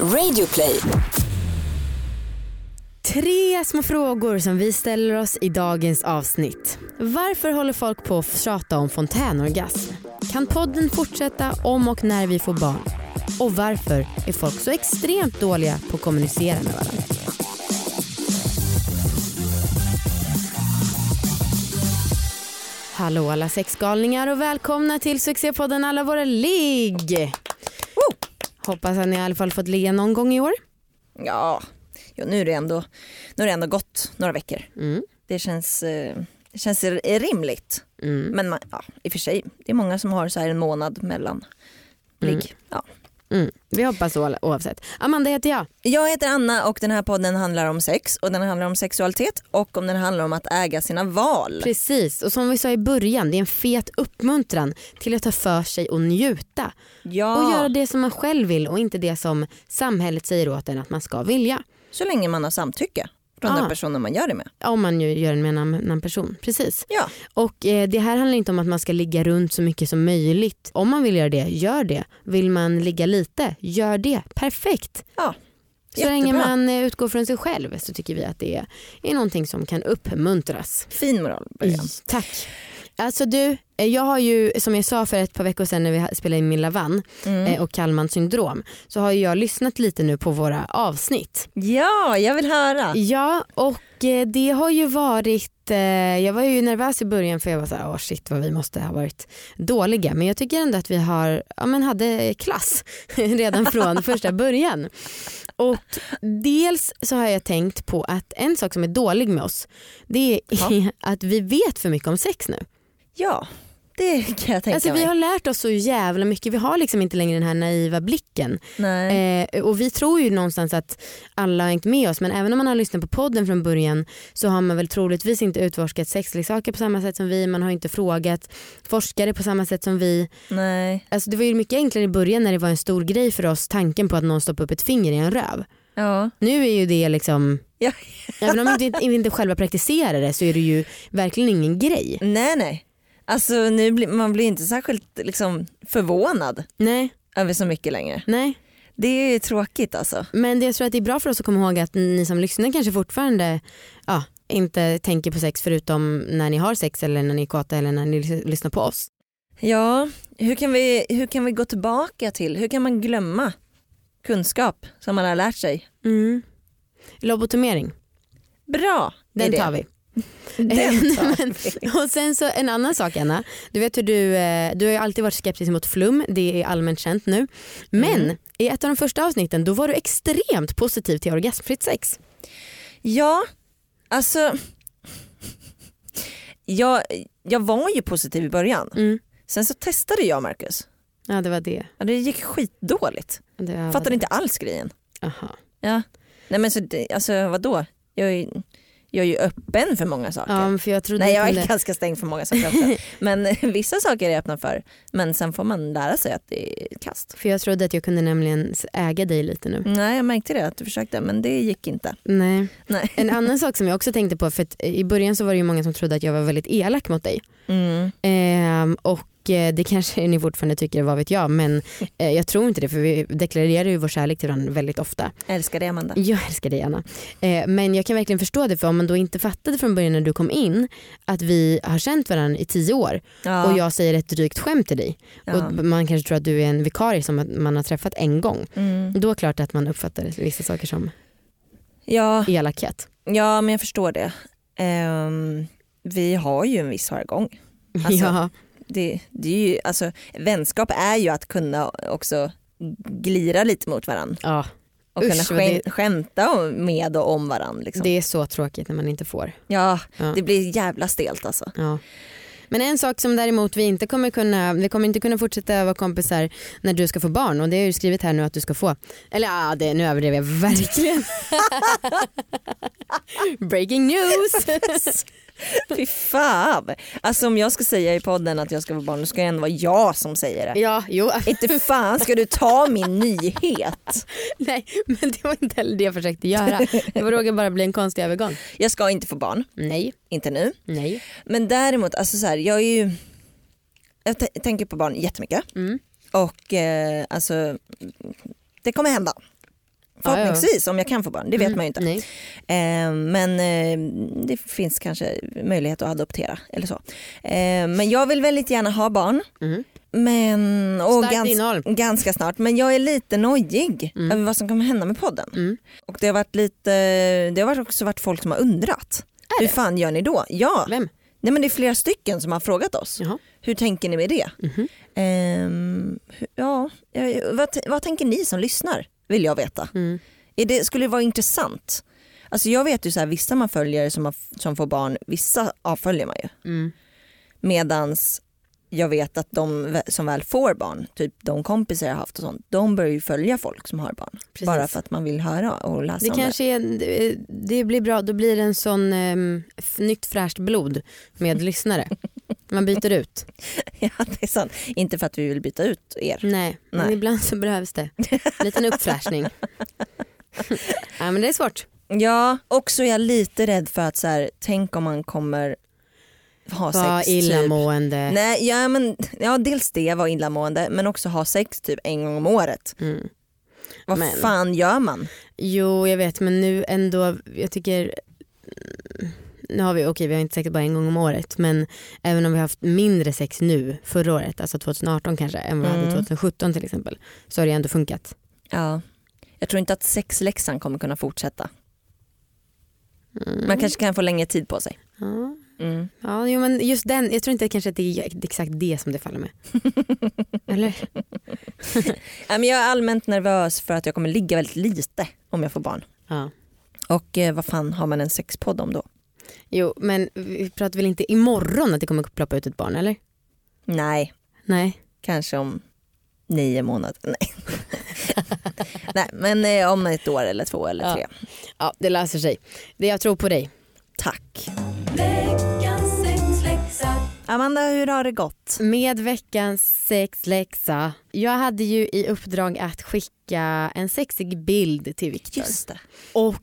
Radioplay. Tre små frågor som vi ställer oss i dagens avsnitt. Varför håller folk på att tjata om fontänorgasm? Kan podden fortsätta om och när vi får barn? Och varför är folk så extremt dåliga på att kommunicera med varandra? Hallå alla sexgalningar och välkomna till succépodden Alla våra ligg. Hoppas att ni i alla fall fått ligga någon gång i år. Ja, ja nu, är det ändå, nu har det ändå gått några veckor. Mm. Det känns, eh, det känns rimligt. Mm. Men man, ja, i och för sig, det är många som har så här en månad mellan ligg. Mm. Ja. Mm. Vi hoppas så oavsett. Amanda heter jag. Jag heter Anna och den här podden handlar om sex och den handlar om sexualitet och om den handlar om att äga sina val. Precis, och som vi sa i början, det är en fet uppmuntran till att ta för sig och njuta. Ja, Och göra det som man själv vill och inte det som samhället säger åt en att man ska vilja. så länge man har samtycke från Ja. den personen man gör det med. Om man ju gör det med en annan person. Precis. Ja, Och eh, det här handlar inte om att man ska ligga runt så mycket som möjligt. Om man vill göra det, gör det. Vill man ligga lite, gör det. Perfekt. ja. Så länge man eh, utgår från sig själv så tycker vi att det är, är någonting som kan uppmuntras. Fin moral. början. Tack. Alltså du, jag har ju som jag sa för ett par veckor sedan när vi spelade in Milla Vann Mm. eh, och Kallmans syndrom så har jag lyssnat lite nu på våra avsnitt. Ja, jag vill höra. Ja och eh, det har ju varit, eh, jag var ju nervös i början för jag var såhär, åh shit vad vi måste ha varit dåliga men jag tycker ändå att vi har, ja men hade klass redan från första början. Och dels så har jag tänkt på att en sak som är dålig med oss det är Ja. att vi vet för mycket om sex nu. Ja, det kan jag tänka Alltså, vi mig. har lärt oss så jävla mycket, vi har liksom inte längre den här naiva blicken. Eh, och vi tror ju någonstans att alla har hängt med oss men även om man har lyssnat på podden från början så har man väl troligtvis inte utforskat sexleksaker på samma sätt som vi, man har inte frågat forskare på samma sätt som vi. Nej. Alltså det var ju mycket enklare i början när det var en stor grej för oss tanken på att någon stoppar upp ett finger i en röv. Ja. Nu är ju det liksom, Ja. även om vi inte, inte själva praktiserar det så är det ju verkligen ingen grej. Nej nej. Alltså nu blir, man blir inte särskilt liksom, förvånad Nej, över så mycket längre. nej. Det är tråkigt alltså. Men det, jag tror att det är bra för oss att komma ihåg att ni som lyssnar kanske fortfarande ja, inte tänker på sex förutom när ni har sex eller när ni är kåta eller när ni lys- lyssnar på oss. Ja, hur kan, vi, hur kan vi gå tillbaka till, hur kan man glömma kunskap som man har lärt sig? Mm. Lobotomering, Bra den tar vi. Och sen så en annan sak Anna, du vet hur du, eh, du har ju alltid varit skeptisk mot flum, det är allmänt känt nu. Men Mm. i ett av de första avsnitten då var du extremt positiv till orgasmfritt sex. Ja, alltså jag, jag var ju positiv i början. Mm. Sen så testade jag Marcus. Ja det var det. Ja, det gick skitdåligt. det Fattade inte alls grejen. Aha. Ja. Nej men så, det- alltså vadå? Jag är, jag är ju öppen för många saker. Ja, för jag trodde Nej jag är ganska stängd för många saker också. Men vissa saker är jag öppen för. Men sen får man lära sig att det är kast. För jag trodde att jag kunde nämligen äga dig lite nu. Nej jag märkte det att du försökte men det gick inte. Nej. Nej. En annan sak som jag också tänkte på, för i början så var det ju många som trodde att jag var väldigt elak mot dig. Mm. Ehm, och det kanske ni fortfarande tycker, vad vet jag. Men eh, jag tror inte det för vi deklarerar ju vår kärlek till varandra väldigt ofta. Älskar dig Amanda. Jag älskar dig Anna. Eh, men jag kan verkligen förstå det för om man då inte fattade från början när du kom in att vi har känt varandra i tio år Ja. och jag säger ett drygt skämt till dig. ja. Och man kanske tror att du är en vikarie som man har träffat en gång. Mm. Då är det klart att man uppfattar vissa saker som ja, elakhet. ja men jag förstår det. Ehm, vi har ju en viss jargong. Alltså, ja. Det, det är ju, alltså, vänskap är ju att kunna också glira lite mot varandra ja, och Usch, kunna vad det- skäm, skämta med och om varandra. Liksom. det är så tråkigt när man inte får. Ja, Ja. det blir jävla stelt alltså. Ja. Men en sak som däremot vi inte kommer kunna, vi kommer inte kunna fortsätta vara kompisar när du ska få barn och det har ju skrivit här nu att du ska få. Eller ja, det, nu överdrev jag verkligen. Breaking news. Fy fan. Alltså om jag ska säga i podden att jag ska få barn då ska det ändå vara jag som säger det. ja, jo. Inte fan ska du ta min nyhet. Nej, men det var inte heller det jag försökte göra. Det var råkade bara bli en konstig övergång. Jag ska inte få barn, Nej, inte nu. nej. Men däremot, alltså så här, jag är ju jag tänker på barn jättemycket Mm. och eh, alltså det kommer hända. Förhoppningsvis om jag kan få barn, det vet Mm, man ju inte. Eh, men eh, det finns kanske möjlighet att adoptera eller så. Eh, men jag vill väldigt gärna ha barn. Mm. Men, och gans, ganska snart. Men jag är lite nojig Mm. över vad som kommer hända med podden. Mm. Och det har varit lite, det har också varit folk som har undrat. Hur fan gör ni då? Ja, Vem? Nej, men det är flera stycken som har frågat oss. Jaha. Hur tänker ni med det? Ehm, hu- ja, vad, vad tänker ni som lyssnar? Vill jag veta. Mm. Är det, skulle det vara intressant? Alltså jag vet ju så här, vissa man följer som, har, som får barn, vissa avföljer man ju. Mm. Medans jag vet att de som väl får barn, typ de kompisar jag haft och sånt, de börjar ju följa folk som har barn. Precis. Bara för att man vill höra och läsa Det om kanske är, det- det blir bra, då blir det en sån um, nytt fräskt blod med lyssnare. Man byter ut. Ja, det är sant. Inte för att vi vill byta ut er. Nej, men Nej. ibland så behövs det. En liten uppfräschning. ja, men det är svårt. Ja, och så är jag lite rädd för att så här, tänk om man kommer ha Var sex typ. illamående. Nej, ja, men, ja, dels det, vara illamående, men också ha sex typ en gång om året. Mm. Vad Men- fan gör man? Jo jag vet men nu ändå, jag tycker nu har vi, okej vi har inte sex bara en gång om året men även om vi har haft mindre sex nu förra året, alltså 2018 kanske än vad vi hade Mm. 2017 till exempel så har det ändå funkat. Ja. Jag tror inte att sexläxan kommer kunna fortsätta. Mm. Man kanske kan få längre tid på sig. Ja, Mm. ja jo, men just den, jag tror inte kanske att det är exakt det som det faller med. Eller? Jag är allmänt nervös för att jag kommer ligga väldigt lite om jag får barn. Ja. Och eh, vad fan har man en sexpodd om då? Jo men vi pratar väl inte imorgon att det kommer ploppa ut ett barn eller? Nej, Nej. kanske om nio månader. Nej, Nej men eh, om ett år eller två eller Ja. tre. Ja det löser sig. Det jag tror på dig. Tack. Amanda, hur har det gått? Med veckans sexläxa. Jag hade ju i uppdrag att skicka en sexig bild till Viktor. Just det. Och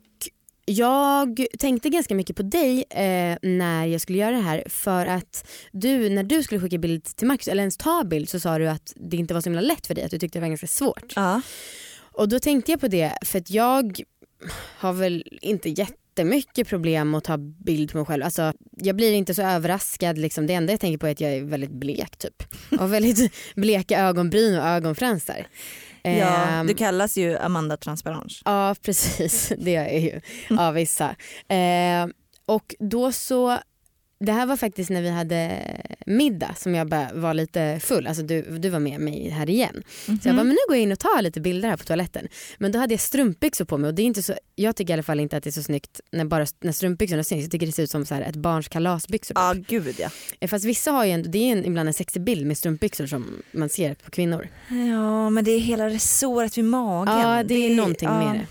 jag tänkte ganska mycket på dig eh, när jag skulle göra det här för att du när du skulle skicka bild till Marcus eller ens ta bild så sa du att det inte var så himla lätt för dig att du tyckte det var ganska svårt. Ja. Och då tänkte jag på det för att jag har väl inte jättemycket problem att ta bild på mig själv. Alltså, jag blir inte så överraskad. Liksom. Det enda jag tänker på är att jag är väldigt blek typ. Och väldigt bleka ögonbryn och ögonfransar. Ja, Ehm, du kallas ju Amanda Transparens. Ja precis, det är ju av vissa. Eh, och då så, det här var faktiskt när vi hade middag som jag bara var lite full, alltså du, du var med mig här igen. Så jag bara, men nu går jag in och tar lite bilder här på toaletten. Men då hade jag strumpbyxor på mig och det är inte så, jag tycker i alla fall inte att det är så snyggt när, bara, när strumpbyxorna syns. Jag tycker det ser ut som så här ett barns kalasbyxor. Ja, gud ja. Eh, Fast vissa har ju en, det är en, ibland en sexig bild med strumpbyxor som man ser på kvinnor. Ja, men det är hela resåret vid magen. Ja det är någonting ja, med det.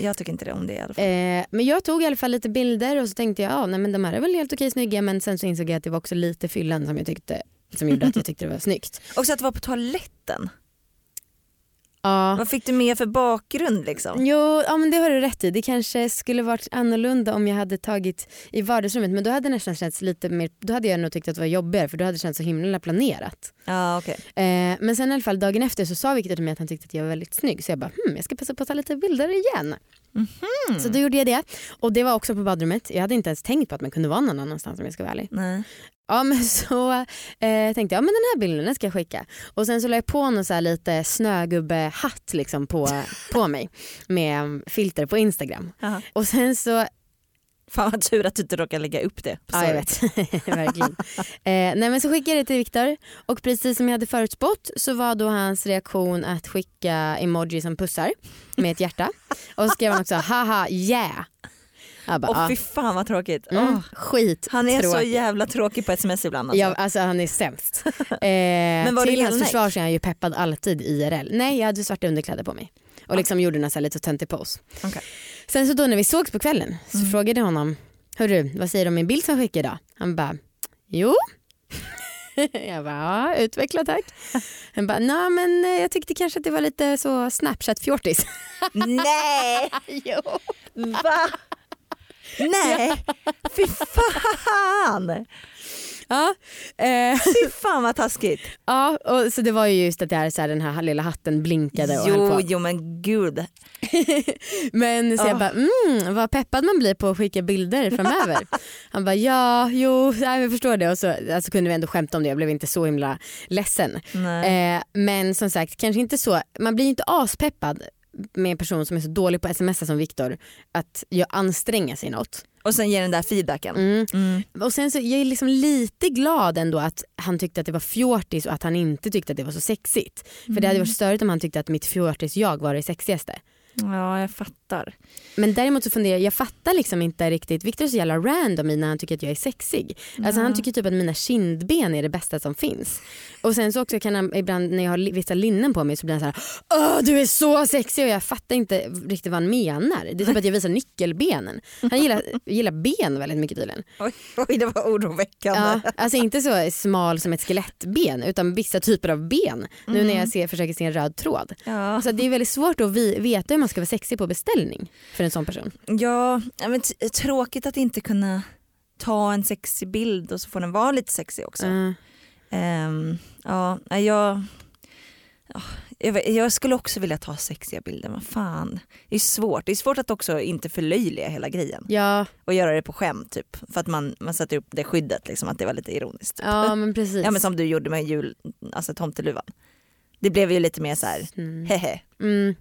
Jag tycker inte det om det i alla fall. Eh, men jag tog i alla fall lite bilder och så tänkte jag ja, nej, men de här är väl helt okej snygga men sen så insåg jag att det var också lite fyllan som jag tyckte som gjorde att jag tyckte det var snyggt. Också att det var på toaletten. Ja. Vad fick du med för bakgrund liksom? Jo, ja, men det har du rätt i. Det kanske skulle varit annorlunda om jag hade tagit i vardagsrummet men då hade det nästan känts lite mer, då hade jag nog tyckt att det var jobbigare för då hade det känts så himla planerat. Ja, okej. Eh, men sen i alla fall dagen efter så sa Victor till mig att han tyckte att jag var väldigt snygg så jag bara hmm, jag ska passa på att ta lite bilder igen. Så då gjorde jag det och det var också på badrummet. Jag hade inte ens tänkt på att man kunde vara någon annanstans om jag ska vara ärlig. Nej. Ja men så eh, tänkte jag, ja, men den här bilden den ska jag skicka. Och sen så la jag på någon så lite snögubbe-hatt liksom på, på mig med um, filter på Instagram. Jaha. Och sen så, Fan vad tur att du inte råkar lägga upp det. ja jag vet, verkligen. Eh, nej men så skickade jag det till Viktor och precis som jag hade förutspått så var då hans reaktion att skicka emoji som pussar med ett hjärta. Och så skrev han också haha yeah. Bara, ah, fy fan vad tråkigt. mm, Åh, skit han är så tråkigt. jävla tråkig på sms ibland alltså. Ja, alltså han är sämst. Eh, var du till hans försvar så är han ju peppad alltid IRL. Nej jag hade svarta underkläder på mig. Och liksom gjorde en här lite töntig pose. Okej. Sen så då när vi sågs på kvällen så Mm. frågade jag honom, hörru vad säger du om min bild som jag skickade idag? Han bara, jo. jag bara, ja utveckla tack. Han bara, nej men eh, jag tyckte kanske att det var lite så snapchat-fjortis. Nej! jo. Va? Nej, fy fan! Ja, eh, Fy fan vad taskigt. ja och så det var ju just att det här, så här, den här lilla hatten blinkade och höll Jo, på. jo men gud. Men så jag Oh. bara, mm, vad peppad man blir på att skicka bilder framöver. Han bara, ja, jo, nej, jag förstår det. Och så alltså, kunde vi ändå skämta om det, jag blev inte så himla ledsen. Eh, men som sagt, kanske inte så, man blir ju inte aspeppad med en person som är så dålig på sms som Viktor att jag anstränga sig något. Och sen ger den där feedbacken. Mm. Mm. Och sen så jag är liksom lite glad ändå att han tyckte att det var fjortis och att han inte tyckte att det var så sexigt. För det hade varit störigt om han tyckte att mitt fjortis jag var det sexigaste. Ja jag fattar. Men däremot så funderar jag, jag fattar liksom inte riktigt, Viktor är så jävla random i när han tycker att jag är sexig. Alltså han tycker typ att mina kindben är det bästa som finns. Och sen så också kan han ibland när jag har vissa linnen på mig så blir han så här, Åh du är så sexig och jag fattar inte riktigt vad han menar. Det är typ att jag visar nyckelbenen. Han gillar, gillar ben väldigt mycket tydligen. Oj, oj det var oroväckande. Ja, alltså inte så smal som ett skelettben utan vissa typer av ben. Nu när jag ser, försöker se en röd tråd. Ja. Så det är väldigt svårt att vi, veta hur man ska vara sexig på beställning för en sån person. Ja, men tråkigt att inte kunna ta en sexig bild och så får den vara lite sexig också. Mm. Ehm, ja, jag, ja, jag, jag skulle också vilja ta sexiga bilder, vad fan. Det är svårt. Det är svårt att också inte förlöjliga hela grejen Ja, och göra det på skämt typ. För att man, man sätter upp det skyddet, liksom, att det var lite ironiskt. Typ. ja men precis. Ja men som du gjorde med jul, alltså tomteluvan. Det blev ju lite mer så här, Mm. hehe. Mm,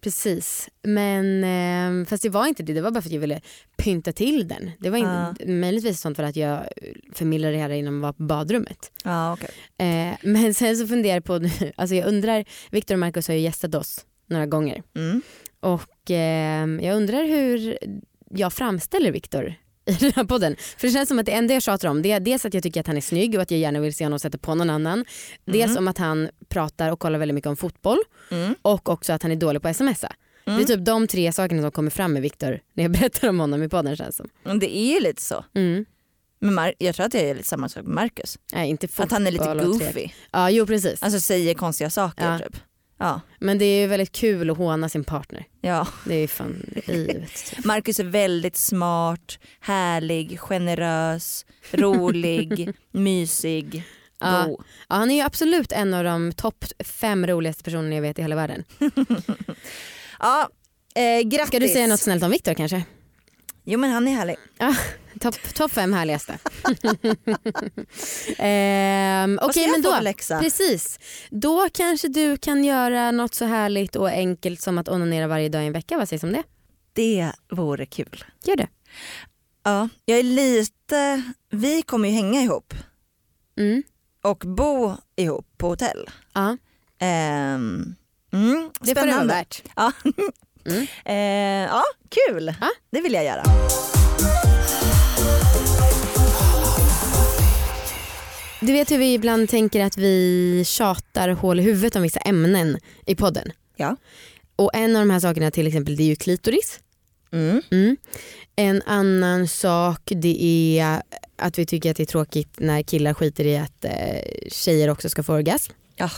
precis. Men eh, fast det var inte det, det var bara för att jag ville pynta till den. Det var inte, möjligtvis sånt för att jag förmildrade det här innan man var på badrummet. Ja okej. Eh, men sen så funderar jag på nu, alltså jag undrar, Viktor och Marcus har ju gästat oss några gånger Mm. och eh, jag undrar hur jag framställer Viktor i den här podden. För det känns som att det enda jag tjatar om det är dels att jag tycker att han är snygg och att jag gärna vill se honom sätta på någon annan. Dels om att han pratar och kollar väldigt mycket om fotboll Mm. och också att han är dålig på att smsa. Det är typ de tre sakerna som kommer fram med Viktor när jag berättar om honom i podden känns som. Men det är ju lite så. Mm. Men Mar- jag tror att det är lite samma sak med Marcus. Nej, inte Att han är lite goofy. Ja, jo precis. Alltså säger konstiga saker Ja. typ. Ja. Men det är ju väldigt kul att håna sin partner. ja. Det är ju fan livet. Marcus är väldigt smart, härlig, generös, rolig, mysig, Ja. Ja, han är ju absolut en av de topp fem roligaste personerna jag vet i hela världen. Ja, eh, grattis. Ska du säga något snällt om Viktor kanske? Jo men han är härlig. Ja, topp top fem härligaste. ehm, Okej jag men då, läxa? precis. Då kanske du kan göra något så härligt och enkelt som att onanera varje dag i en vecka. Vad sägs om det? Det vore kul. Gör det. Ja, jag är lite, vi kommer ju hänga ihop Mm. och bo ihop på hotell. Ja, Ehm, mm, det får det vara värt. Ja. Mm. Eh, ja, kul. Ja. Det vill jag göra. Du vet hur vi ibland tänker att vi tjatar hål i huvudet om vissa ämnen i podden. Ja. Och en av de här sakerna till exempel det är ju klitoris. Mm. Mm. En annan sak det är att vi tycker att det är tråkigt när killar skiter i att eh, tjejer också ska få orgasm. Ja.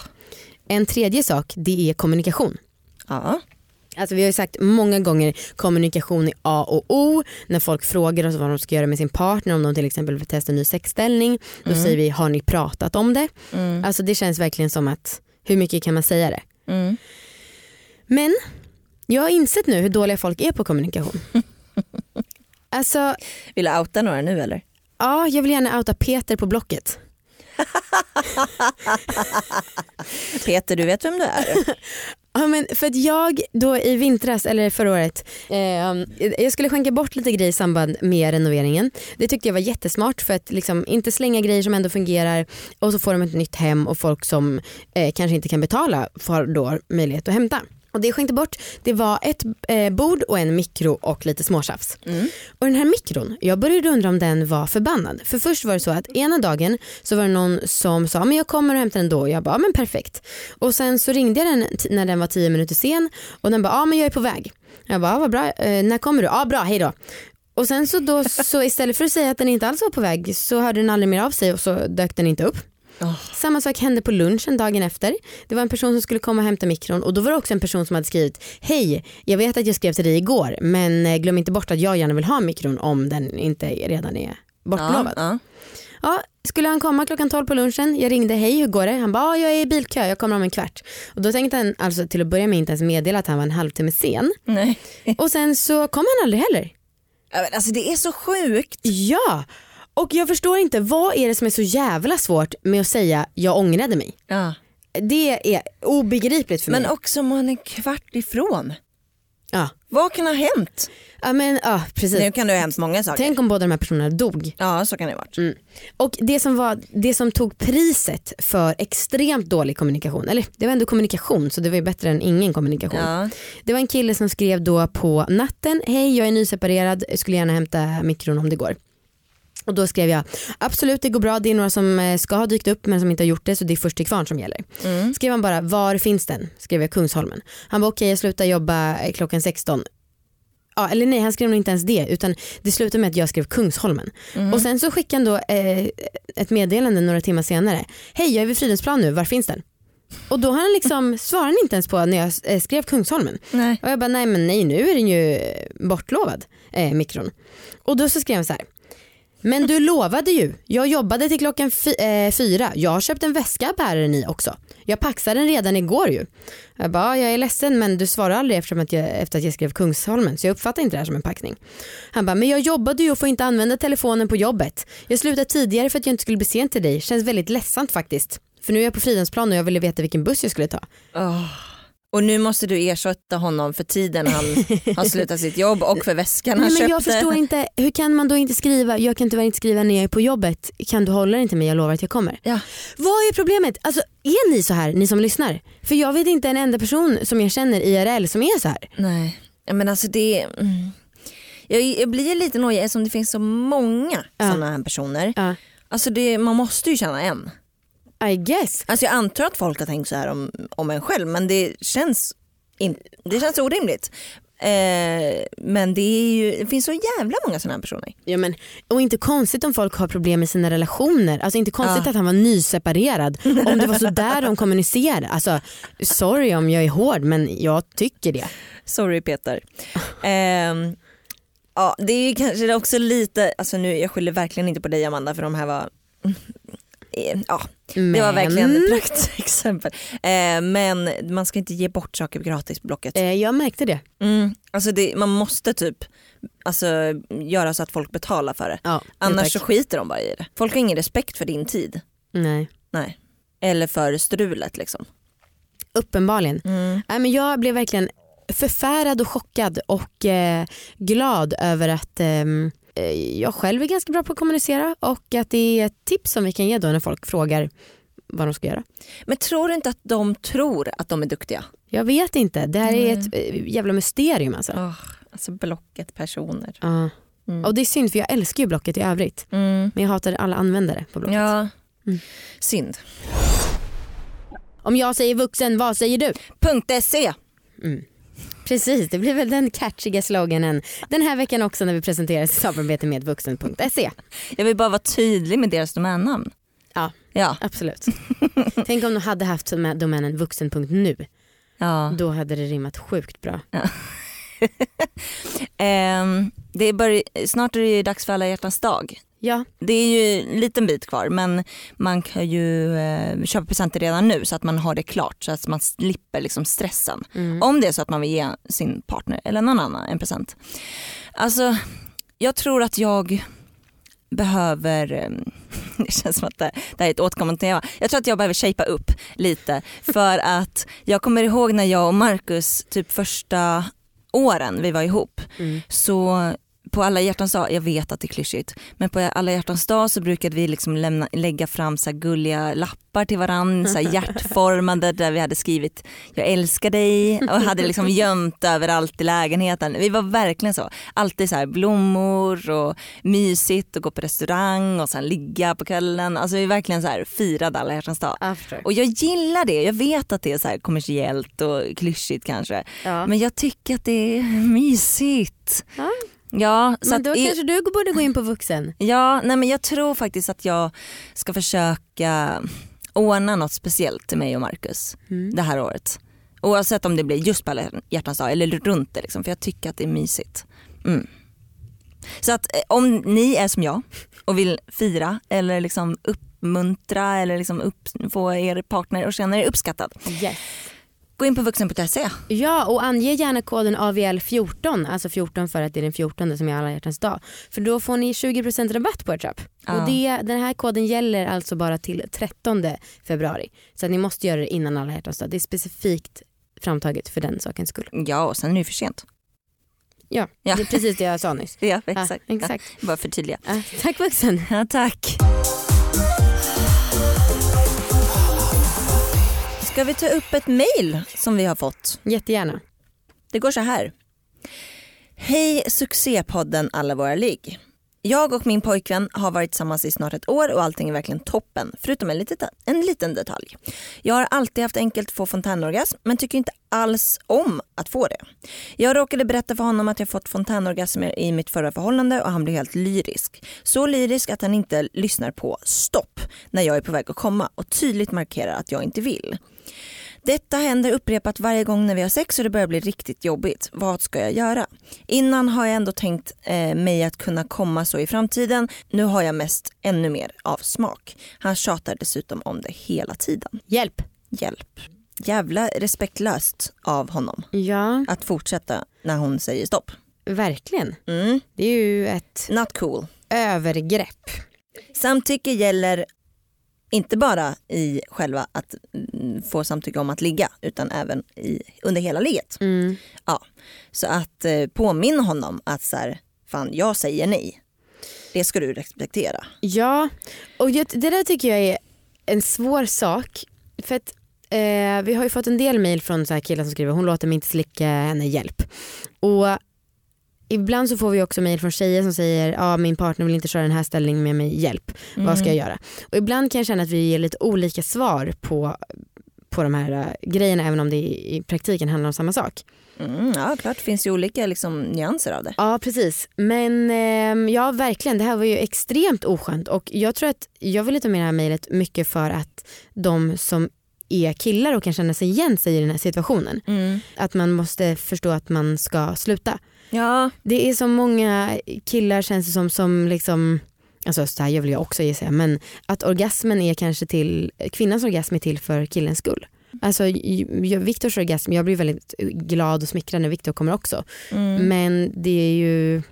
En tredje sak det är kommunikation. Ja. Alltså vi har ju sagt många gånger kommunikation är A och O. När folk frågar oss vad de ska göra med sin partner om de till exempel vill testa en ny sexställning. Då Mm. säger vi har ni pratat om det? Mm. Alltså det känns verkligen som att hur mycket kan man säga det? Mm. Men jag har insett nu hur dåliga folk är på kommunikation. Alltså Vill du outa några nu eller? ja, jag vill gärna outa Peter på Blocket. Peter du vet vem du är? Ja, men för att jag då i vintras, eller förra året, eh, jag skulle skänka bort lite grejer i samband med renoveringen. Det tyckte jag var jättesmart för att liksom inte slänga grejer som ändå fungerar och så får de ett nytt hem och folk som eh, kanske inte kan betala får då möjlighet att hämta. Och det jag skänkte bort det var ett eh, bord och en mikro och lite småtjafs. Mm. Och den här mikron, jag började undra om den var förbannad. För först var det så att ena dagen så var det någon som sa men jag kommer och hämtar den då. Och jag bara men perfekt. Och sen så ringde jag den när den var tio minuter sen och den bara ja men jag är på väg. Jag bara vad bra, eh, när kommer du? Ja bra, hej då. Och sen så, då, så istället för att säga att den inte alls var på väg så hörde den aldrig mer av sig och så dök den inte upp. Oh. Samma sak hände på lunchen dagen efter. Det var en person som skulle komma och hämta mikron och då var det också en person som hade skrivit Hej, jag vet att jag skrev till dig igår men eh, glöm inte bort att jag gärna vill ha mikron om den inte redan är bortlovad. Ja, ja. Ja, skulle han komma klockan 12 på lunchen, jag ringde, hej hur går det? Han bara, jag är i bilkö, jag kommer om en kvart. Och då tänkte han alltså till att börja med inte ens meddela att han var en halvtimme sen. Nej. Och sen så kom han aldrig heller. Alltså det är så sjukt. Ja, och jag förstår inte vad är det som är så jävla svårt med att säga jag ångrade mig. Ja. Det är obegripligt för mig. Men också om man är kvart ifrån. ja. Vad kan ha hänt? ja men ja precis. Nu kan det ha hänt många saker. Tänk om båda de här personerna dog. Ja så kan det varit. Mm. Och det som, var, det som tog priset för extremt dålig kommunikation, eller det var ändå kommunikation så det var ju bättre än ingen kommunikation. Ja. Det var en kille som skrev då på natten, hej jag är nyseparerad, jag skulle gärna hämta mikron om det går. Och då skrev jag, absolut det går bra, det är några som eh, ska ha dykt upp men som inte har gjort det så det är först till kvarn som gäller. Mm. Skrev han bara, var finns den? Skrev jag Kungsholmen. Han var okej jag slutar jobba eh, klockan 16. Ja, eller nej han skrev nog inte ens det utan det slutade med att jag skrev Kungsholmen. Och sen så skickade han då eh, ett meddelande några timmar senare. Hej jag är vid Fridhemsplan nu, var finns den? Och då har han liksom, svarade han inte ens på när jag eh, skrev Kungsholmen. Nej. Och jag bara nej men nej nu är den ju bortlovad, eh, mikron. Och då så skrev han så här. Men du lovade ju, jag jobbade till klockan fy- eh, fyra, jag har köpt en väska bärer den i också. Jag paxade den redan igår ju. Jag bara, jag är ledsen men du svarar aldrig eftersom att jag, efter att jag skrev Kungsholmen så jag uppfattar inte det här som en packning. Han bara, men jag jobbade ju och får inte använda telefonen på jobbet. Jag slutade tidigare för att jag inte skulle bli sen till dig, känns väldigt ledsamt faktiskt. För nu är jag på Fridhemsplan och jag ville veta vilken buss jag skulle ta. Oh. Och nu måste du ersätta honom för tiden han har slutat sitt jobb och för väskan han Nej, men jag köpte. förstår inte, hur kan man då inte skriva, jag kan tyvärr inte skriva när jag är på jobbet, kan du hålla dig till mig, jag lovar att jag kommer. Ja. Vad är problemet? Alltså, är ni så här, ni som lyssnar? För jag vet inte en enda person som jag känner IRL som är så här. Nej, men alltså det... Mm. Jag, jag blir lite nojig eftersom det finns så många Ja. sådana här personer. Ja. Alltså det, man måste ju känna en. I guess. Alltså jag antar att folk har tänkt så här om, om en själv men det känns, in, det känns orimligt. Eh, men det, är ju, det finns så jävla många sådana här personer. Ja, men, och inte konstigt om folk har problem med sina relationer. Alltså inte konstigt Ja. att han var nyseparerad. Om det var så där de kommunicerade. Alltså, sorry om jag är hård men jag tycker det. Sorry Peter. Ehm, ja, det är kanske också lite, alltså nu, jag skyller verkligen inte på dig Amanda för de här var eh, Ja, Men, det var verkligen ett praktexempel. Eh, men man ska inte ge bort saker gratis på Blocket. eh, jag märkte det. Mm, alltså det, man måste typ alltså, göra så att folk betalar för det. Ja, Annars så skiter de bara i det. Folk har ingen respekt för din tid. Nej. Nej. Eller för strulet liksom. Uppenbarligen. Mm. Nej, men jag blev verkligen förfärad och chockad och eh, glad över att ehm, eh, jag själv är ganska bra på att kommunicera och att det är ett tips som vi kan ge då när folk frågar vad de ska göra. Men tror du inte att de tror att de är duktiga? Jag vet inte, det här är Mm. ett eh, jävla mysterium alltså. Oh, alltså Blocket personer. Ja. Mm. Och det är synd för jag älskar ju Blocket i övrigt Mm. men jag hatar alla användare på Blocket. Ja, Mm. synd. Om jag säger vuxen, vad säger du? .se. Precis, det blir väl den catchiga sloganen den här veckan också när vi presenterar samarbete med vuxen.se. Jag vill bara vara tydlig med deras domännamn. Ja. Ja. Absolut. Tänk om de hade haft domänen vuxen.nu. ja. Då hade det rimmat sjukt bra. Ehm, det är snart är det dags för alla hjärtans dag. Ja, Det är ju en liten bit kvar men man kan ju eh, köpa presenter redan nu så att man har det klart så att man slipper liksom stressen. mm. Om det är så att man vill ge sin partner eller någon annan en present. Alltså jag tror att jag behöver, eh, det känns som att det, det här är ett återkommande tema. Jag tror att jag behöver shapea upp lite för att jag kommer ihåg när jag och Marcus typ första åren vi var ihop Mm. så på alla hjärtans dag, jag vet att det är klyschigt, men på alla hjärtans dag så brukade vi liksom lämna, lägga fram så gulliga lappar till varandra, så hjärtformade där vi hade skrivit jag älskar dig och hade liksom gömt överallt i lägenheten. Vi var verkligen så, alltid så blommor och mysigt och gå på restaurang och sen ligga på kvällen. Alltså vi verkligen så här firade alla hjärtans dag. After. Och jag gillar det, jag vet att det är så här kommersiellt och klyschigt kanske. Ja. Men jag tycker att det är mysigt. Ja. Ja, Men då i- kanske du borde gå in på vuxen. ja, nej men jag tror faktiskt att jag ska försöka ordna något speciellt till mig och Marcus Mm. det här året. Oavsett om det blir just på alla hjärtans dag eller runt det liksom, för jag tycker att det är mysigt. Mm. Så att eh, om ni är som jag och vill fira eller liksom uppmuntra eller liksom upp, få er partner att känna er uppskattad. Yes. Gå in på vuxen.se. Ja och ange gärna koden AVL14, alltså 14 för att det är den 14 som är alla hjärtans dag. För då får ni 20% rabatt på ert köp. Ja. Och det, den här koden gäller alltså bara till 13 februari. Så ni måste göra det innan alla hjärtans dag. Det är specifikt framtaget för den sakens skull. Ja och sen är det ju för sent. Ja, Ja. det är precis det jag sa nyss. Ja Ja, exakt. exakt. Ja, bara förtydliga. Ja, tack vuxen. Ja, tack. Ska vi ta upp ett mail som vi har fått? Jättegärna. Det går så här. Hej succépodden Alla våra ligg. Jag och min pojkvän har varit tillsammans i snart ett år och allting är verkligen toppen, förutom en, litet, en liten detalj. Jag har alltid haft enkelt att få fontänorgasm men tycker inte alls om att få det. Jag råkade berätta för honom att jag fått fontänorgasmer i mitt förra förhållande och han blev helt lyrisk. Så lyrisk att han inte lyssnar på stopp när jag är på väg att komma och tydligt markerar att jag inte vill. Detta händer upprepat varje gång när vi har sex och det börjar bli riktigt jobbigt. Vad ska jag göra? Innan har jag ändå tänkt eh, mig att kunna komma så i framtiden. Nu har jag mest ännu mer av smak. Han tjatar dessutom om det hela tiden. Hjälp. Hjälp. Jävla respektlöst av honom Ja, att fortsätta när hon säger stopp. verkligen. Mm. Det är ju ett Not cool. övergrepp. Samtycke gäller inte bara i själva att mm, få samtycke om att ligga utan även i, under hela ligget. Mm. Ja, så att eh, påminna honom att så här, fan jag säger nej. Det ska du respektera. Ja, och det där tycker jag är en svår sak. För att eh, vi har ju fått en del mail från så här killar som skriver hon låter mig inte slicka henne, hjälp. Och ibland så får vi också mail från tjejer som säger ja min partner vill inte köra den här ställningen med mig, hjälp. Vad ska jag göra? Och ibland kan jag känna att vi ger lite olika svar på, på de här eh, grejerna även om det i, i praktiken handlar om samma sak. Mm, ja klart det finns ju olika liksom, nyanser av det. Ja precis men ehm, ja verkligen det här var ju extremt oskönt och jag tror att jag vill ta med det här mejlet mycket för att de som är killar och kan känna sig igen sig i den här situationen. Mm. Att man måste förstå att man ska sluta. Ja, Det är så många killar känns det som som liksom Alltså så här gör väl jag också gissar jag, men att orgasmen är kanske till, kvinnans orgasm är till för killens skull. Alltså Viktors orgasm, jag blir väldigt glad och smickrad när Viktor kommer också. mm. Men det är ju,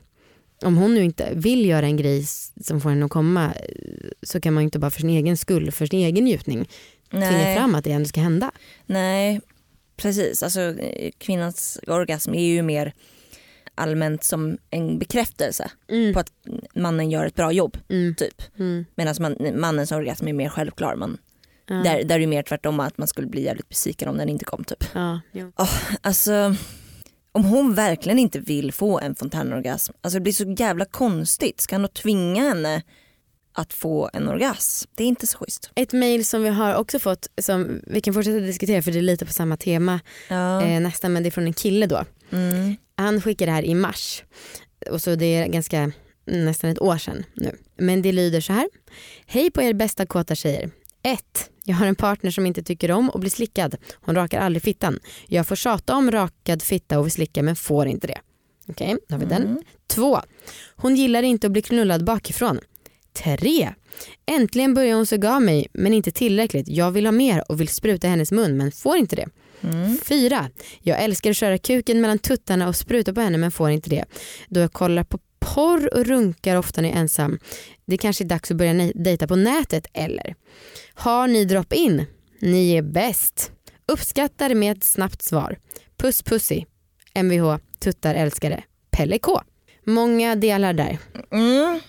om hon nu inte vill göra en grej som får henne att komma så kan man ju inte bara för sin egen skull, för sin egen njutning tvinga nej, fram att det ändå ska hända. nej, precis. Alltså, eh, kvinnans orgasm är ju mer allmänt som en bekräftelse Mm. på att mannen gör ett bra jobb. Mm. typ. Mm. Medan man, mannens orgasm är mer självklar. Man, Ja. där, där är det mer tvärtom att man skulle bli jävligt besviken om den inte kom. Typ. Ja, jo. Alltså om hon verkligen inte vill få en fontänorgasm, alltså det blir så jävla konstigt. Ska han då tvinga henne att få en orgasm? Det är inte så schysst. Ett mail som vi har också fått som vi kan fortsätta diskutera för det är lite på samma tema Ja. eh, nästan men det är från en kille då. Mm. Han skickade det här i mars och så det är ganska nästan ett år sedan nu. Men det lyder så här. Hej på er bästa kåta tjejer. 1. Jag har en partner som inte tycker om att bli slickad. Hon rakar aldrig fittan. Jag får tjata om rakad fitta och vill slicka men får inte det. Okej, då har vi den. Mm. 2. Hon gillar inte att bli knullad bakifrån. 3. Äntligen börjar hon suga av mig men inte tillräckligt. Jag vill ha mer och vill spruta hennes mun men får inte det. Mm. Fyra, jag älskar att köra kuken mellan tuttarna och spruta på henne men får inte det. Då jag kollar på porr och runkar ofta när jag är ensam. Det kanske är dags att börja dejta på nätet eller? Har ni drop-in? Ni är bäst. Uppskattar med ett snabbt svar. Puss pussy. Mvh, tuttar älskare. Pelle K. Många delar där. Mm.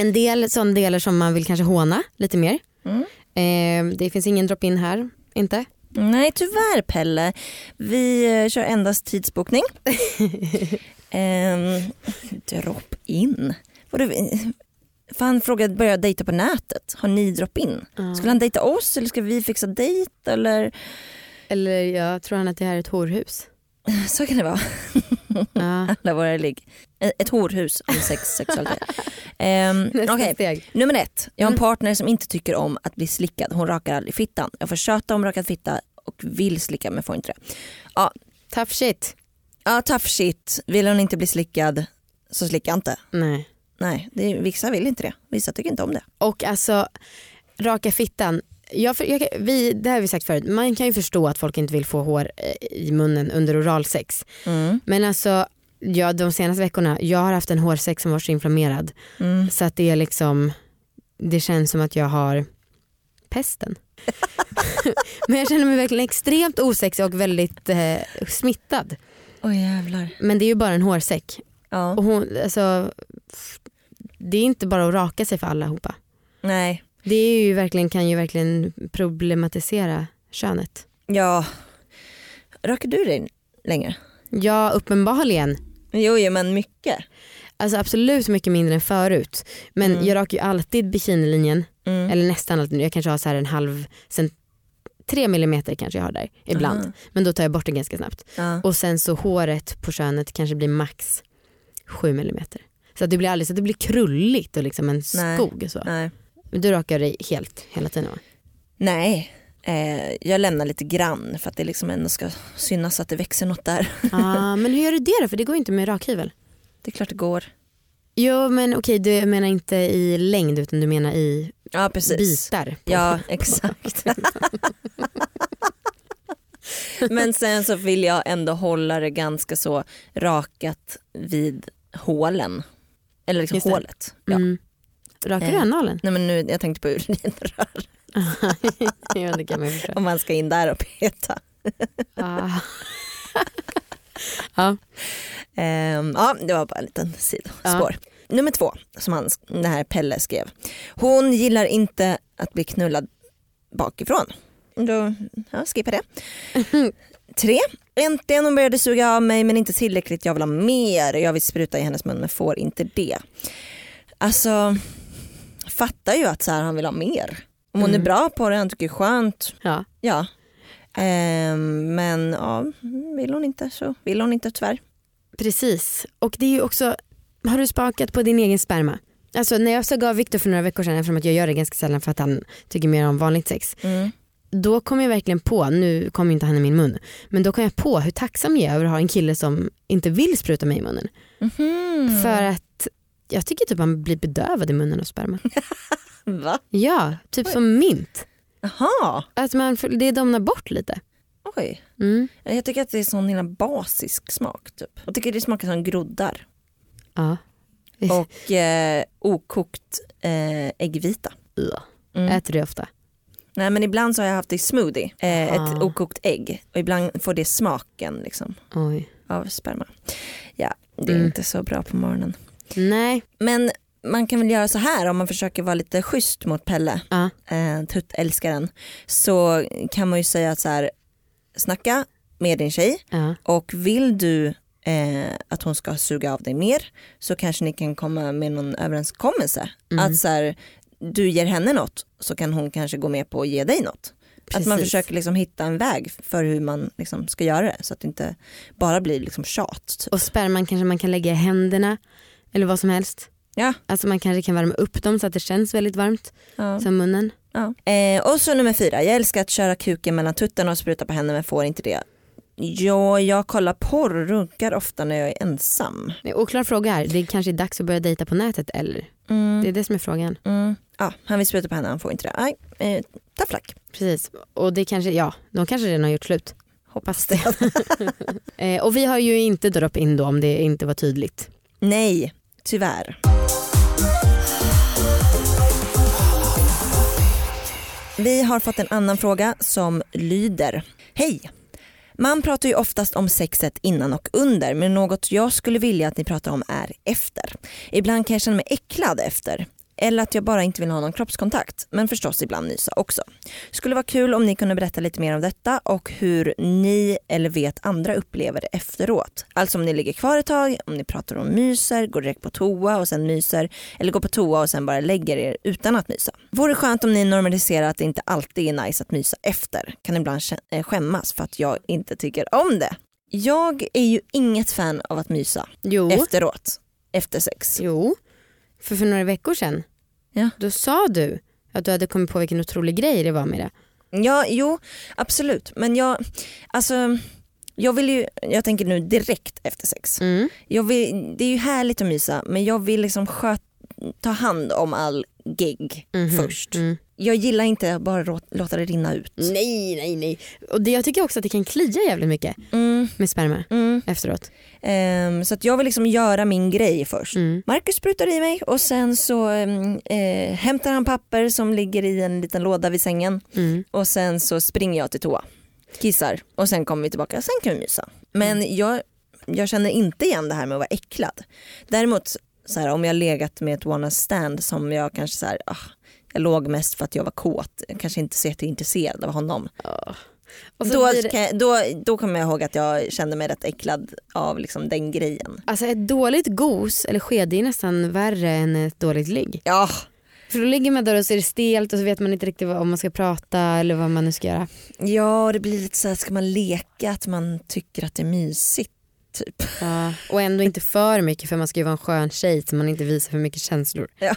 En del sådana delar som man vill kanske håna lite mer. Mm. Eh, det finns ingen drop-in här, inte? Nej tyvärr Pelle, vi eh, kör endast tidsbokning. um, drop in. Vadå, För han frågade börja dejta på nätet. Har ni drop in? Ja. Skulle han dejta oss eller ska vi fixa dejt? Eller? Eller jag tror han att det här är ett horhus. Så kan det vara. Ja. Alla våra ligg. Ett horhus om sex sexualitet. um, steg. nummer ett. Jag har en Mm. partner som inte tycker om att bli slickad. Hon rakar aldrig fittan. Jag får tjata om rakad fitta och vill slicka men får inte det. Tough shit. Ja, tough shit. Vill hon inte bli slickad, så slicka inte. Nej. Nej, det vissa vill inte det. Vissa tycker inte om det. Och alltså raka fittan. Jag, jag, vi, det här har vi sagt förut, man kan ju förstå att folk inte vill få hår eh, i munnen under oralsex. Mm. Men alltså ja, de senaste veckorna, jag har haft en hårsäck som var så inflammerad Mm. så att det är liksom, det känns som att jag har pesten. Men jag känner mig verkligen extremt osexig och väldigt eh, smittad. Oj jävlar. Men det är ju bara en hårsäck. Ja. Och hon, alltså, det är inte bara att raka sig för allihopa. Nej. Det är ju verkligen, kan ju verkligen problematisera könet. Ja. Rakar du dig längre? Ja uppenbarligen. Jo, jo men mycket. Alltså absolut mycket mindre än förut. Men Mm. jag rakar ju alltid bikinilinjen. Mm. Eller nästan alltid. Jag kanske har så här en halv, cent, tre millimeter kanske jag har där ibland. Aha. Men då tar jag bort det ganska snabbt. Och sen så håret på könet kanske blir max sju millimeter. Så att det blir aldrig så att det blir krulligt och liksom en Nej. skog. Så. Nej. Men du rakar dig helt hela tiden va? Nej. Eh, jag lämnar lite grann för att det liksom ändå ska synas att det växer något där. ah, men hur gör du det då? För det går inte med rakhyvel. Det är klart det går. Jo men okej du menar inte i längd utan du menar i Ja precis. bitar. Ja exakt. Men sen så vill jag ändå hålla det ganska så rakat vid hålen. Eller liksom hålet. Ja. Mm. Du Eh. analen? Nej men nu, jag tänkte på urinrör. ja det kan man förstå. Om man ska in där och peta. Ah. ja. Ehm, ja det var bara en liten sidospår. Nummer två som han, det här Pelle skrev. Hon gillar inte att bli knullad bakifrån. Då ja, skippa det. Tre. Äntligen hon började suga av mig men inte tillräckligt. Jag vill ha mer. Jag vill spruta i hennes mun men får inte det. Alltså fattar ju att så här, han vill ha mer. Om hon Mm. är bra på det, han tycker det är skönt. ja. Ja. Ehm, men ja, vill hon inte så vill hon inte tyvärr. Precis. Och det är ju också, har du spakat på din egen sperma? Alltså när jag så gav Viktor för några veckor sedan, eftersom att jag gör det ganska sällan för att han tycker mer om vanligt sex. Mm. Då kom jag verkligen på, nu kom inte han i min mun, men då kom jag på hur tacksam jag är över att ha en kille som inte vill spruta mig i munnen. Mhm. För att jag tycker typ man blir bedövad i munnen av sperma. Va? Ja, typ som mint. Jaha, Att man, det domnar bort lite. oj. Mm. Jag tycker att det är sån himla basisk smak typ. Jag tycker det smakar som groddar. Ja. Och eh, okokt eh, äggvita. Ugh. Mm. Äter du ofta? Nej men ibland så har jag haft det i smoothie, eh, ett Ah. okokt ägg. Och ibland får det smaken liksom, Oj. av sperma. Ja, det är Mm. inte så bra på morgonen. Nej. Men man kan väl göra så här om man försöker vara lite schysst mot Pelle, Ja. eh, tuttälskaren. Så kan man ju säga att så här, snacka med din tjej Ja. och vill du eh, att hon ska suga av dig mer så kanske ni kan komma med någon överenskommelse. Mm. Att så här, du ger henne något så kan hon kanske gå med på att ge dig något. Att man Precis. försöker liksom hitta en väg för hur man liksom ska göra det så att det inte bara blir liksom tjat. Typ. Och sperman kanske man kan lägga i händerna eller vad som helst. Ja. Alltså man kanske kan värma upp dem så att det känns väldigt varmt, Ja. som munnen. Ja. Eh, och så nummer fyra, jag älskar att köra kuken mellan tuttarna och spruta på henne men får inte det. Ja, jag kollar porr och runkar ofta när jag är ensam. Det är Oklar fråga här, det kanske är dags att börja dejta på nätet eller? Mm. Det är det som är frågan. Mm. Ja, han vill spruta på henne, han får inte det. Nej, eh, luck. Precis, och det kanske, ja, de kanske redan har gjort slut. Hoppas det. Eh, och vi har ju inte drop in då om det inte var tydligt. Nej, tyvärr. Vi har fått en annan fråga som lyder. Hej! Man pratar ju oftast om sexet innan och under men något jag skulle vilja att ni pratar om är efter. Ibland kan jag känna mig äcklad efter. Eller att jag bara inte vill ha någon kroppskontakt. Men förstås ibland nysa också. Skulle vara kul om ni kunde berätta lite mer om detta och hur ni eller vet andra upplever det efteråt. Alltså om ni ligger kvar ett tag, om ni pratar om myser, går direkt på toa och sen myser. Eller går på toa och sen bara lägger er utan att mysa. Vore skönt om ni normaliserar att det inte alltid är nice att mysa efter. Kan ibland eh, skämmas för att jag inte tycker om det. Jag är ju inget fan av att mysa Jo, efteråt. Efter sex. jo. För för några veckor sedan, Ja. då sa du att du hade kommit på vilken otrolig grej det var med det. Ja, jo, absolut. Men jag, alltså, jag vill ju, jag tänker nu direkt efter sex. Mm. Jag vill, det är ju härligt att mysa men jag vill liksom sköt, ta hand om all gig Mhm. först. Mm. Jag gillar inte att bara låta det rinna ut. Nej, nej, nej. Och det, jag tycker också att det kan klia jävligt mycket Mm, med sperma mm. efteråt. Ehm, så att jag vill liksom göra min grej först. Mm. Marcus sprutar i mig och sen så ehm, eh, hämtar han papper som ligger i en liten låda vid sängen Mm. och sen så springer jag till toa, kissar och sen kommer vi tillbaka, sen kan vi mysa. Men Mm. jag, jag känner inte igen det här med att vara äcklad. Däremot så här, om jag legat med ett one stand som jag kanske så här, ah, jag låg mest för att jag var kåt, jag kanske inte så jätteintresserad av honom. Ja. Och Då, det, jag, då, då kommer jag ihåg att jag kände mig rätt äcklad av liksom den grejen. alltså ett dåligt gos eller sked är nästan värre än ett dåligt ligg. Ja, För då ligger man där och så är det stelt och så vet man inte riktigt om man ska prata eller vad man nu ska göra. ja det blir lite så här, ska man leka att man tycker att det är mysigt? Typ. Ja. Och ändå inte för mycket för man ska ju vara en skön tjej så man inte visar för mycket känslor. Ja.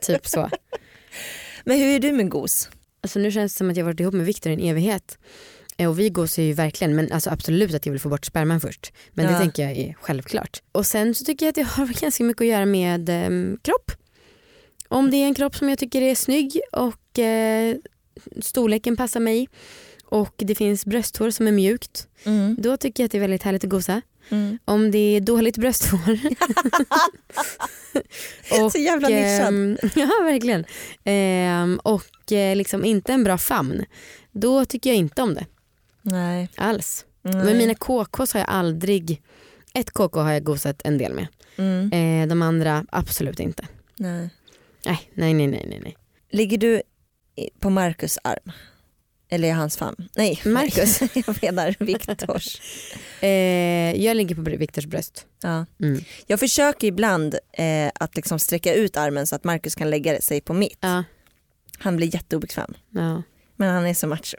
typ så. Men hur är du med gos? Alltså nu känns det som att jag varit ihop med Viktor i en evighet. Eh, Och vi gosar ju verkligen men alltså absolut att jag vill få bort sperman först. Men det Ja. tänker jag är självklart. Och sen så tycker jag att det har ganska mycket att göra med eh, kropp. Om det är en kropp som jag tycker är snygg och eh, storleken passar mig och det finns brösthår som är mjukt. Mm. Då tycker jag att det är väldigt härligt att gosa. Mm. Om det är dåligt brösthår. och, Så jävla nischad. ehm, ja verkligen. Ehm, och eh, liksom inte en bra famn. Då tycker jag inte om det Nej. alls. Nej. Men mina KKs har jag aldrig, ett KK har jag gosat en del med. Mm. Eh, de andra absolut inte. Nej. Nej, nej, nej, nej, nej. Ligger du på Marcus arm? Eller i hans famn? Nej, Marcus. Marcus. jag menar Viktors. Eh, jag ligger på Viktors bröst. Ja. Mm. Jag försöker ibland eh, att liksom sträcka ut armen så att Marcus kan lägga sig på mitt. Ja, Han blir jätteobekväm. ja, Men han är så macho.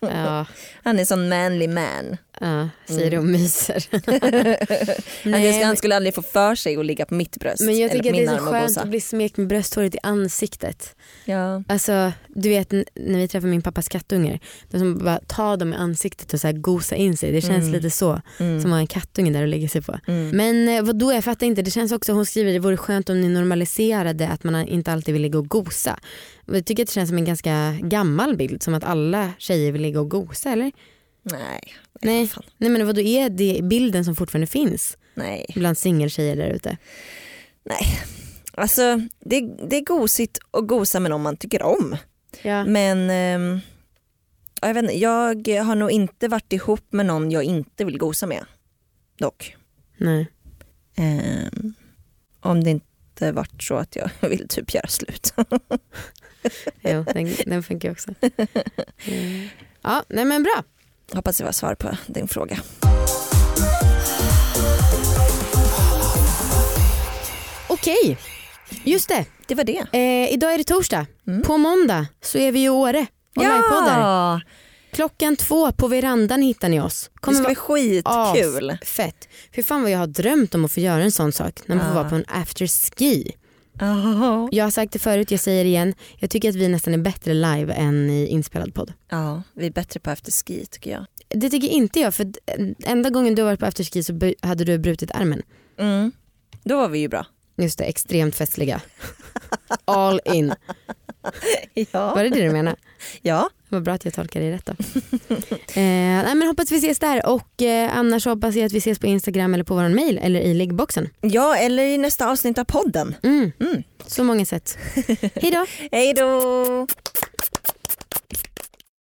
ja, Han är sån manly man. Ja säger du och myser. Nej, ska, han skulle aldrig få för sig att ligga på mitt bröst. Men jag tycker att det är så skönt att bli smekt med brösthåret i ansiktet. Ja. Alltså du vet när vi träffar min pappas kattungar, de som bara tar dem i ansiktet och så här gosa in sig. Det känns Mm. lite så, Mm. som att ha en kattunge där och lägga sig på. Mm. Men eh, vadå jag fattar inte, det känns också, hon skriver det vore skönt om ni normaliserade att man inte alltid vill ligga och gosa. Jag tycker att det känns som en ganska gammal bild, som att alla tjejer vill ligga och gosa eller? Nej. Nej. Fan. Nej men vadå är det bilden som fortfarande finns Nej. bland singeltjejer där ute? Nej. Alltså det, det är gosigt att gosa med någon man tycker om. Ja. Men ehm, jag, vet inte, jag har nog inte varit ihop med någon jag inte vill gosa med. Dock. Nej. Ehm, om det inte varit så att jag vill typ göra slut. Jo, den, den funkar också. Mm. Ja, nej men bra. Hoppas det var svar på din fråga. Okej, just det. Det var det. Eh, idag är det torsdag. Mm. På måndag så är vi i Åre och livepoddar. Klockan två på verandan hittar ni oss. Det ska bli skitkul. Fett. För fan vad jag har drömt om att få göra en sån sak. När man får Ja. vara på en afterski. Ja. Jag har sagt det förut, jag säger det igen. Jag tycker att vi nästan är bättre live än i inspelad podd. ja, vi är bättre på afterski tycker jag. Det tycker inte jag för enda gången du har varit på afterski så hade du brutit armen. Mm. Då var vi ju bra. Just det, extremt festliga. All in. Ja. Var det det du menade? Ja. Vad bra att jag tolkar dig rätt då. eh, nej, men hoppas vi ses där och eh, annars hoppas jag att vi ses på Instagram eller på vår mail eller i liggboxen. ja, eller i nästa avsnitt av podden. Mm. Mm. Så många sätt. Hej då! Hej då!